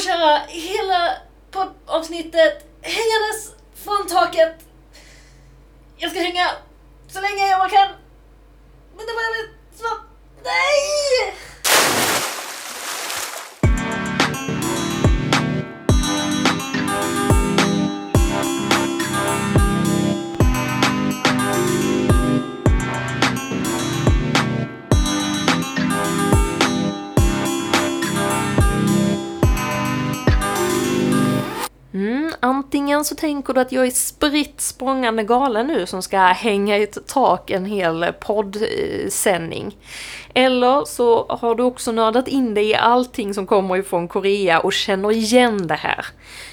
och köra hela poddavsnittet hängandes från taket. Jag ska hänga så länge jag bara kan. Men det var jag svart. Nej! Antingen så tänker du att jag är spritt språngande galen nu som ska hänga i ett tak en hel poddsändning. Eller så har du också nördat in dig i allting som kommer ifrån Korea och känner igen det här.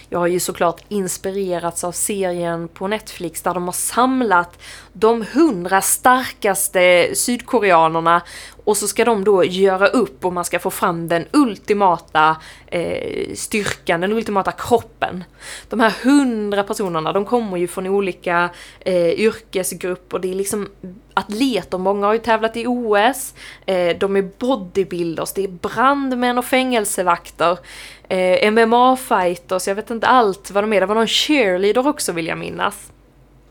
Jag har ju såklart inspirerats av serien på Netflix där de har samlat de hundra starkaste sydkoreanerna och så ska de då göra upp och man ska få fram den ultimata eh, styrkan, den ultimata kroppen. De här hundra personerna, de kommer ju från olika eh, yrkesgrupper. Det är liksom atleter, många har ju tävlat i OS. Eh, de är bodybuilders, det är brandmän och fängelsevakter. Eh, MMA-fighters, jag vet inte allt vad de är. Det var någon cheerleader också vill jag minnas.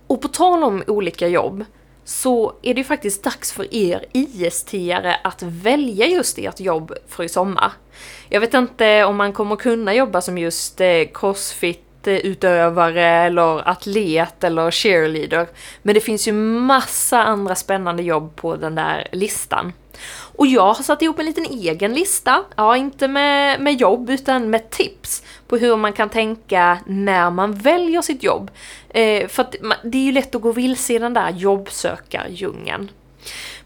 Och på tal om olika jobb så är det ju faktiskt dags för er IS-tiare att välja just ert jobb för i sommar. Jag vet inte om man kommer kunna jobba som just eh, crossfit utövare eller atlet eller cheerleader. Men det finns ju massa andra spännande jobb på den där listan. Och jag har satt ihop en liten egen lista, ja inte med, med jobb utan med tips på hur man kan tänka när man väljer sitt jobb. Eh, för att det är ju lätt att gå vilse i den där jobbsökardjungeln.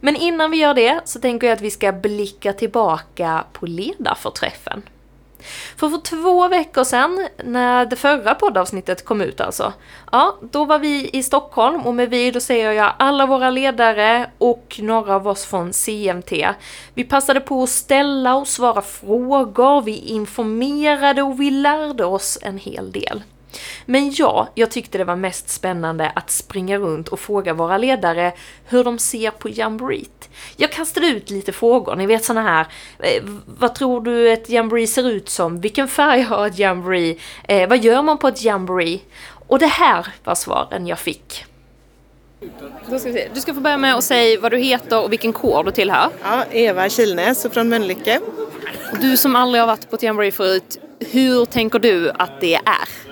Men innan vi gör det så tänker jag att vi ska blicka tillbaka på ledarförträffen. För för två veckor sedan, när det förra poddavsnittet kom ut alltså, ja, då var vi i Stockholm och med vi då säger jag alla våra ledare och några av oss från CMT. Vi passade på att ställa och svara frågor, vi informerade och vi lärde oss en hel del. Men ja, jag tyckte det var mest spännande att springa runt och fråga våra ledare hur de ser på jamboreet. Jag kastade ut lite frågor, ni vet såna här, eh, vad tror du ett jamboree ser ut som? Vilken färg har ett jamboree? Eh, vad gör man på ett jamboree? Och det här var svaren jag fick. Då ska vi se. Du ska få börja med att säga vad du heter och vilken kår du tillhör. Ja, Eva Kilnäs från Mölnlycke. Du som aldrig har varit på ett jamboree förut, hur tänker du att det är?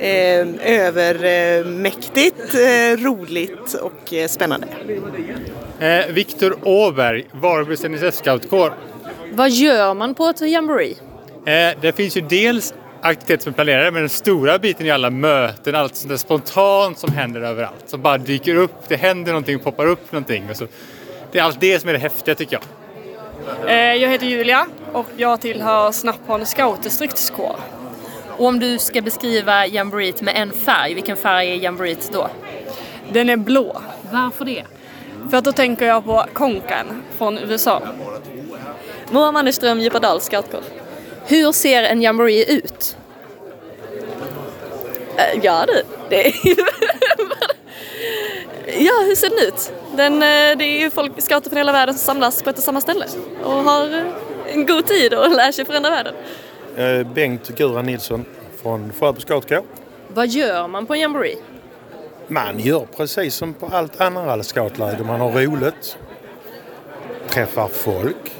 Eh, övermäktigt, eh, roligt och eh, spännande. Eh, Viktor Åberg, Varbergs NSS-scoutkår. Vad gör man på ett jamboree? Eh, det finns ju dels aktiviteter som är planerade men den stora biten är alla möten, allt sånt där spontant som händer överallt. Som bara dyker upp, det händer någonting, poppar upp någonting. Och så. Det är allt det som är det häftiga tycker jag. Eh, jag heter Julia och jag tillhör Snapphanen scoutdistriktskår. Och om du ska beskriva jamboreet med en färg, vilken färg är jamboreet då? Den är blå. Varför det? För att då tänker jag på Konkan från USA. Moa Mannerström, Djupadals scoutkår. Hur ser en jamboree ut? Äh, ja du, det är Ja, hur ser den ut? Den, eh, det är ju folk, scouter från hela världen som samlas på ett och samma ställe och har eh, en god tid och lär sig förändra världen. Eh, Bengt Gura Nilsson från Sjöbo Scoutkår. Vad gör man på en jamboree? Man gör precis som på allt andra scoutläger. Man har roligt, träffar folk,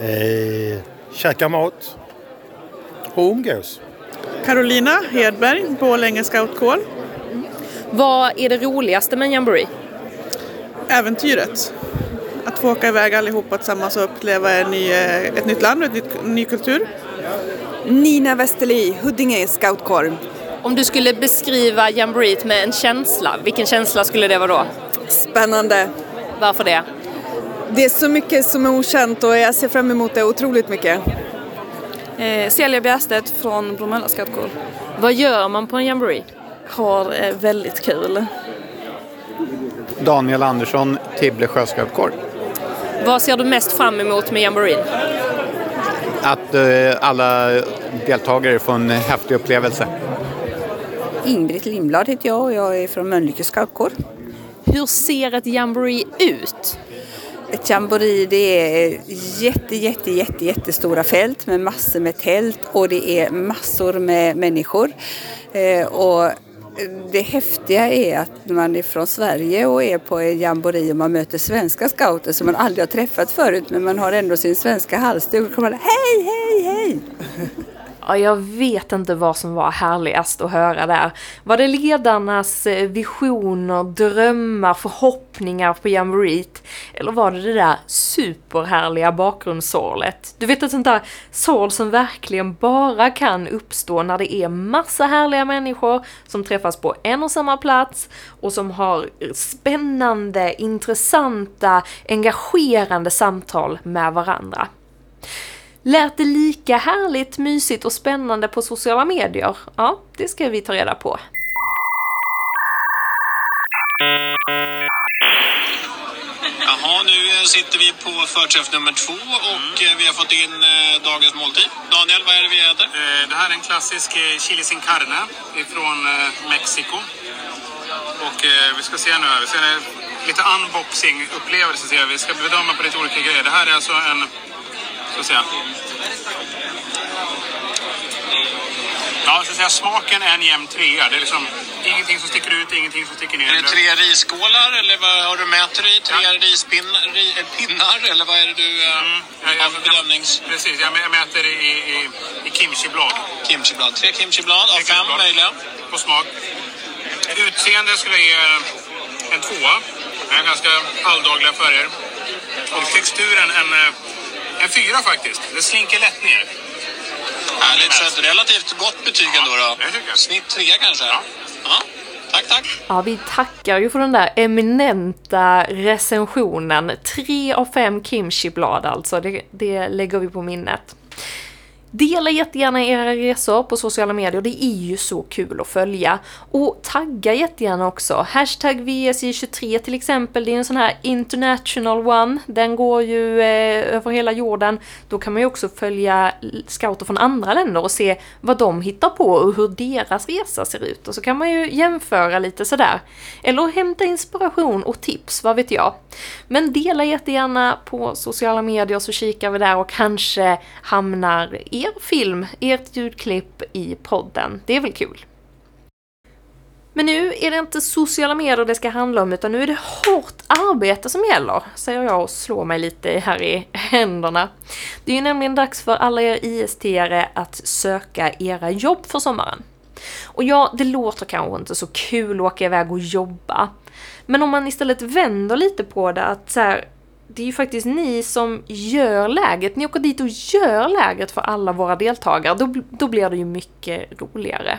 eh, käkar mat och umgås. Carolina Hedberg, Borlänge Scoutkår. Vad är det roligaste med en jamboree? Äventyret. Att få åka iväg allihopa tillsammans och uppleva en ny, eh, ett nytt land och en ny kultur. Nina Westerli, Huddinge scoutkår. Om du skulle beskriva jamboreet med en känsla, vilken känsla skulle det vara då? Spännande. Varför det? Det är så mycket som är okänt och jag ser fram emot det otroligt mycket. Eh, Celia Bjärstedt från Bromölla scoutkår. Vad gör man på en jamboree? Har eh, väldigt kul. Daniel Andersson, Tibble sjöscoutkår. Vad ser du mest fram emot med jamboreen? Att eh, alla deltagare får en häftig upplevelse. Ingrid Lindblad heter jag och jag är från Mölnlycke scoutkår. Hur ser ett jamboree ut? ett jamboree det är jätte, jätte, jätte, jättestora fält med massor med tält och det är massor med människor. Eh, och det häftiga är att man är från Sverige och är på en jamboree och man möter svenska scouter som man aldrig har träffat förut men man har ändå sin svenska halsduk och kommer hej, hej, hej! Ja, jag vet inte vad som var härligast att höra där. Var det ledarnas eh, visioner, drömmar, förhoppningar på jamboreet? Eller var det det där superhärliga bakgrundssorlet? Du vet ett sånt där sorl som verkligen bara kan uppstå när det är massa härliga människor som träffas på en och samma plats och som har spännande, intressanta, engagerande samtal med varandra. Lät det lika härligt, mysigt och spännande på sociala medier? Ja, det ska vi ta reda på. Jaha, nu eh, sitter vi på förträff nummer två och eh, vi har fått in eh, dagens måltid. Daniel, vad är det vi äter? Det här är en klassisk chili sin carne ifrån Mexiko. Och vi ska se nu här, vi ser lite unboxing-upplevelse. Vi ska bedöma på lite olika grejer. Det här är alltså en ska säga. Ja, så att säga, smaken är en jämn trea. Det är liksom ingenting som sticker ut, ingenting som sticker ner. Är det tre risskålar eller vad har du mäter i? Tre ja. rispinnar ri, eh, eller vad är det du eh, mm, ja, har för bedömnings... Precis, jag, jag mäter i, i, i kimchiblad. Kimchiblad. Tre kimchiblad av fem möjliga. På smak. Utseende skulle jag ge en tvåa. Det är ganska alldagliga färger. Och texturen en eh, en fyra faktiskt. Det slinker lätt ner. Härligt, så ett relativt gott betyg ändå då. Ja, Snitt tre kanske? Ja. ja. Tack, tack. Ja, vi tackar ju för den där eminenta recensionen. Tre av fem kimchi-blad alltså, det, det lägger vi på minnet. Dela jättegärna era resor på sociala medier, det är ju så kul att följa. Och tagga jättegärna också. Hashtag VSI23 till exempel, det är en sån här international one. Den går ju eh, över hela jorden. Då kan man ju också följa scouter från andra länder och se vad de hittar på och hur deras resa ser ut. Och så kan man ju jämföra lite sådär. Eller hämta inspiration och tips, vad vet jag. Men dela jättegärna på sociala medier så kikar vi där och kanske hamnar er film, ert ljudklipp i podden. Det är väl kul? Men nu är det inte sociala medier det ska handla om utan nu är det hårt arbete som gäller, säger jag och slår mig lite här i händerna. Det är ju nämligen dags för alla er IST-are att söka era jobb för sommaren. Och ja, det låter kanske inte så kul att åka iväg och jobba. Men om man istället vänder lite på det, att så här, det är ju faktiskt ni som gör läget. Ni åker dit och gör läget för alla våra deltagare. Då, då blir det ju mycket roligare.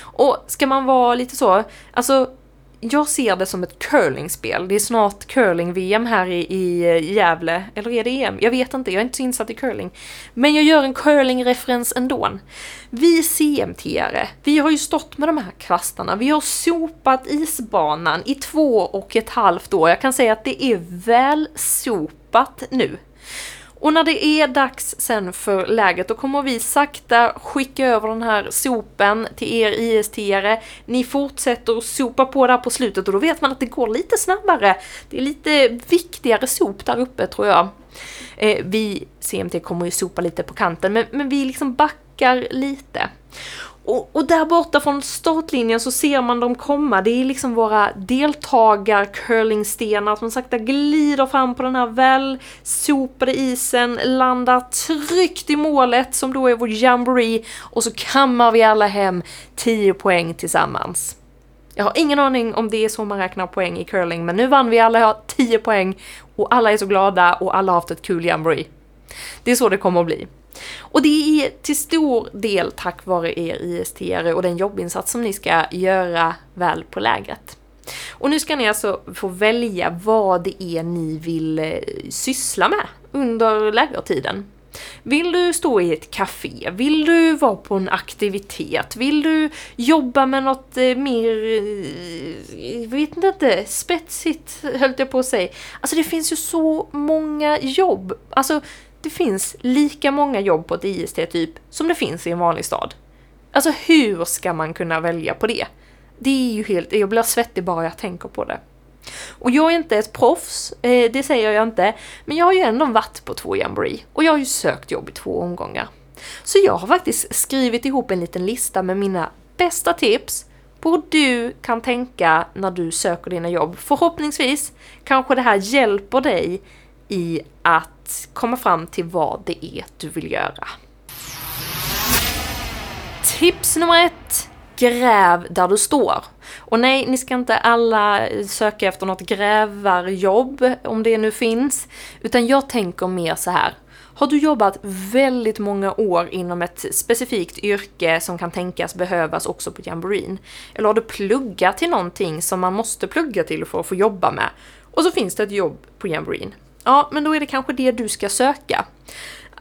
Och ska man vara lite så, alltså jag ser det som ett curlingspel. Det är snart curling-VM här i, i eh, Gävle. Eller är det EM? Jag vet inte, jag är inte så insatt i curling. Men jag gör en curling-referens ändå. Vi CMT-are, vi har ju stått med de här kvastarna. Vi har sopat isbanan i två och ett halvt år. Jag kan säga att det är väl sopat nu. Och när det är dags sen för läget, då kommer vi sakta skicka över den här sopen till er IST-are. Ni fortsätter att sopa på där på slutet och då vet man att det går lite snabbare. Det är lite viktigare sop där uppe tror jag. Eh, vi, CMT, kommer ju sopa lite på kanten, men, men vi liksom backar lite. Och, och, där borta från startlinjen så ser man dem komma. Det är liksom våra deltagar-curlingstenar som sakta glider fram på den här välsopade isen, landar tryggt i målet som då är vår jamboree och så kammar vi alla hem 10 poäng tillsammans. Jag har ingen aning om det är så man räknar poäng i curling, men nu vann vi alla 10 poäng och alla är så glada och alla har haft ett kul jamboree. Det är så det kommer att bli. Och det är till stor del tack vare er ist och den jobbinsats som ni ska göra väl på lägret. Och nu ska ni alltså få välja vad det är ni vill eh, syssla med under lägertiden. Vill du stå i ett café? Vill du vara på en aktivitet? Vill du jobba med något eh, mer, eh, jag vet inte, spetsigt höll jag på att säga. Alltså det finns ju så många jobb. Alltså det finns lika många jobb på ett IST typ som det finns i en vanlig stad. Alltså hur ska man kunna välja på det? Det är ju helt, jag blir svettig bara jag tänker på det. Och jag är inte ett proffs, eh, det säger jag inte, men jag har ju ändå varit på två jamboree och jag har ju sökt jobb i två omgångar. Så jag har faktiskt skrivit ihop en liten lista med mina bästa tips på hur du kan tänka när du söker dina jobb. Förhoppningsvis kanske det här hjälper dig i att komma fram till vad det är du vill göra. Tips nummer ett. Gräv där du står. Och nej, ni ska inte alla söka efter något grävarjobb, om det nu finns. Utan jag tänker mer så här. Har du jobbat väldigt många år inom ett specifikt yrke som kan tänkas behövas också på jamboreen? Eller har du pluggat till någonting som man måste plugga till för att få jobba med? Och så finns det ett jobb på jamboreen. Ja, men då är det kanske det du ska söka.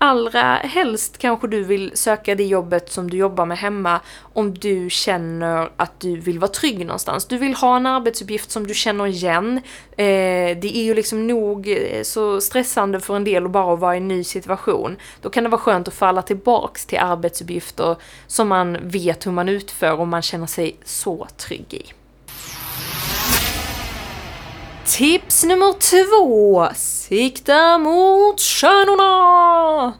Allra helst kanske du vill söka det jobbet som du jobbar med hemma om du känner att du vill vara trygg någonstans. Du vill ha en arbetsuppgift som du känner igen. Eh, det är ju liksom nog eh, så stressande för en del att bara vara i en ny situation. Då kan det vara skönt att falla tillbaks till arbetsuppgifter som man vet hur man utför och man känner sig så trygg i. Tips nummer två! Sikta mot stjärnorna!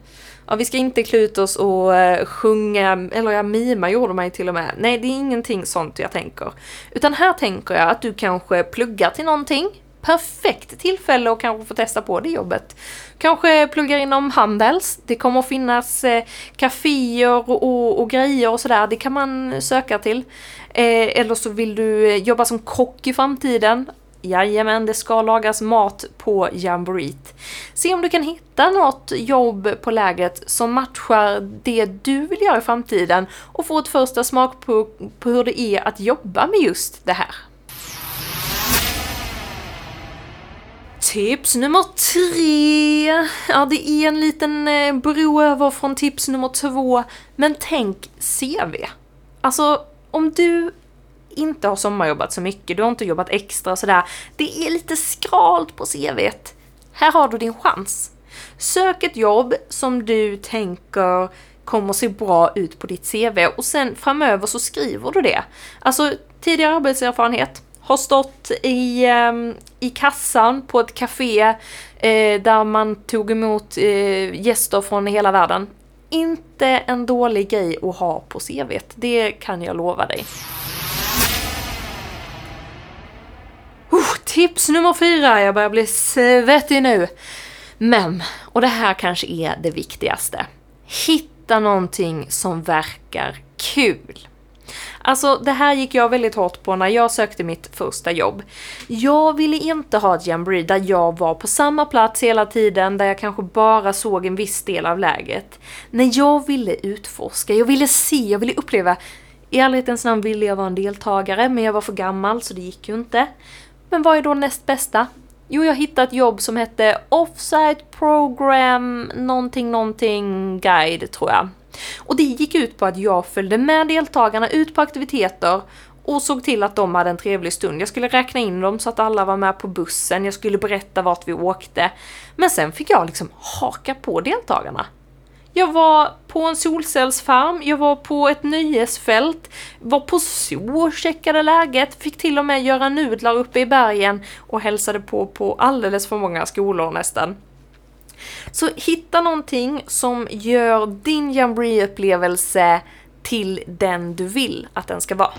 Ja, vi ska inte klä ut oss och eh, sjunga, eller ja, mima gjorde man ju till och med. Nej, det är ingenting sånt jag tänker. Utan här tänker jag att du kanske pluggar till någonting. Perfekt tillfälle att kanske få testa på det jobbet. Kanske pluggar inom Handels. Det kommer att finnas eh, kaféer och, och, och grejer och sådär. Det kan man söka till. Eh, eller så vill du eh, jobba som kock i framtiden. Jajamän, det ska lagas mat på Jamboreet. Se om du kan hitta något jobb på lägret som matchar det du vill göra i framtiden och få ett första smak på, på hur det är att jobba med just det här. Tips nummer tre. Ja, det är en liten eh, bro över från tips nummer två. Men tänk CV. Alltså, om du inte har sommarjobbat så mycket, du har inte jobbat extra och sådär. Det är lite skralt på CVt. Här har du din chans. Sök ett jobb som du tänker kommer se bra ut på ditt CV och sen framöver så skriver du det. Alltså tidigare arbetserfarenhet, har stått i, ehm, i kassan på ett café eh, där man tog emot eh, gäster från hela världen. Inte en dålig grej att ha på CVt, det kan jag lova dig. Tips nummer fyra, jag börjar bli svettig nu. Men, och det här kanske är det viktigaste. Hitta någonting som verkar kul. Alltså det här gick jag väldigt hårt på när jag sökte mitt första jobb. Jag ville inte ha ett jamboree där jag var på samma plats hela tiden, där jag kanske bara såg en viss del av läget. Nej, jag ville utforska, jag ville se, jag ville uppleva. I ärlighetens namn ville jag vara en deltagare, men jag var för gammal så det gick ju inte. Men vad är då näst bästa? Jo, jag hittade ett jobb som hette Offsite Program någonting någonting guide tror jag. Och det gick ut på att jag följde med deltagarna ut på aktiviteter och såg till att de hade en trevlig stund. Jag skulle räkna in dem så att alla var med på bussen, jag skulle berätta vart vi åkte. Men sen fick jag liksom haka på deltagarna. Jag var på en solcellsfarm, jag var på ett nöjesfält, var på zoo och checkade läget, fick till och med göra nudlar uppe i bergen och hälsade på på alldeles för många skolor nästan. Så hitta någonting som gör din jamboree-upplevelse till den du vill att den ska vara.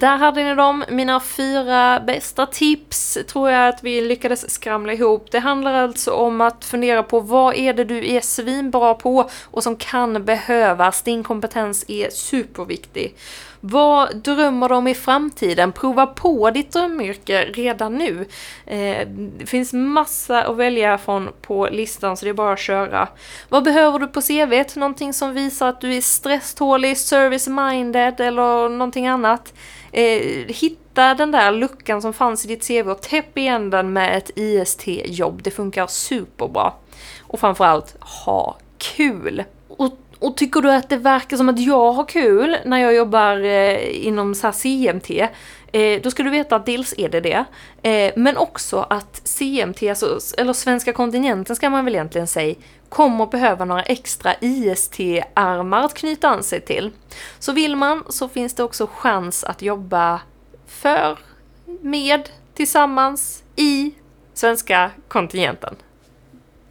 Där hade ni dem, mina fyra bästa tips tror jag att vi lyckades skramla ihop. Det handlar alltså om att fundera på vad är det du är svinbra på och som kan behövas. Din kompetens är superviktig. Vad drömmer du om i framtiden? Prova på ditt drömyrke redan nu. Eh, det finns massa att välja från på listan så det är bara att köra. Vad behöver du på CVt? Någonting som visar att du är stresstålig, service-minded eller någonting annat. Eh, hitta den där luckan som fanns i ditt CV och täpp igen den med ett IST-jobb. Det funkar superbra. Och framförallt, ha kul! Och och tycker du att det verkar som att jag har kul när jag jobbar eh, inom så CMT, eh, då ska du veta att dels är det det, eh, men också att CMT, alltså, eller svenska kontinenten ska man väl egentligen säga, kommer behöva några extra IST-armar att knyta an sig till. Så vill man så finns det också chans att jobba för med, tillsammans, i svenska kontingenten.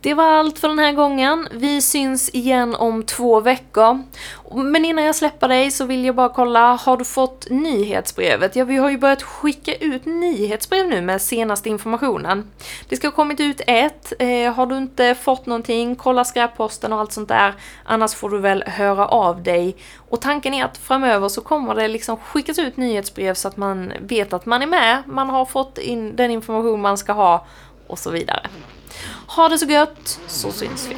Det var allt för den här gången. Vi syns igen om två veckor. Men innan jag släpper dig så vill jag bara kolla, har du fått nyhetsbrevet? Ja, vi har ju börjat skicka ut nyhetsbrev nu med senaste informationen. Det ska ha kommit ut ett. Eh, har du inte fått någonting, kolla skräpposten och allt sånt där. Annars får du väl höra av dig. Och tanken är att framöver så kommer det liksom skickas ut nyhetsbrev så att man vet att man är med, man har fått in den information man ska ha och så vidare. Ha det så gött, så syns vi.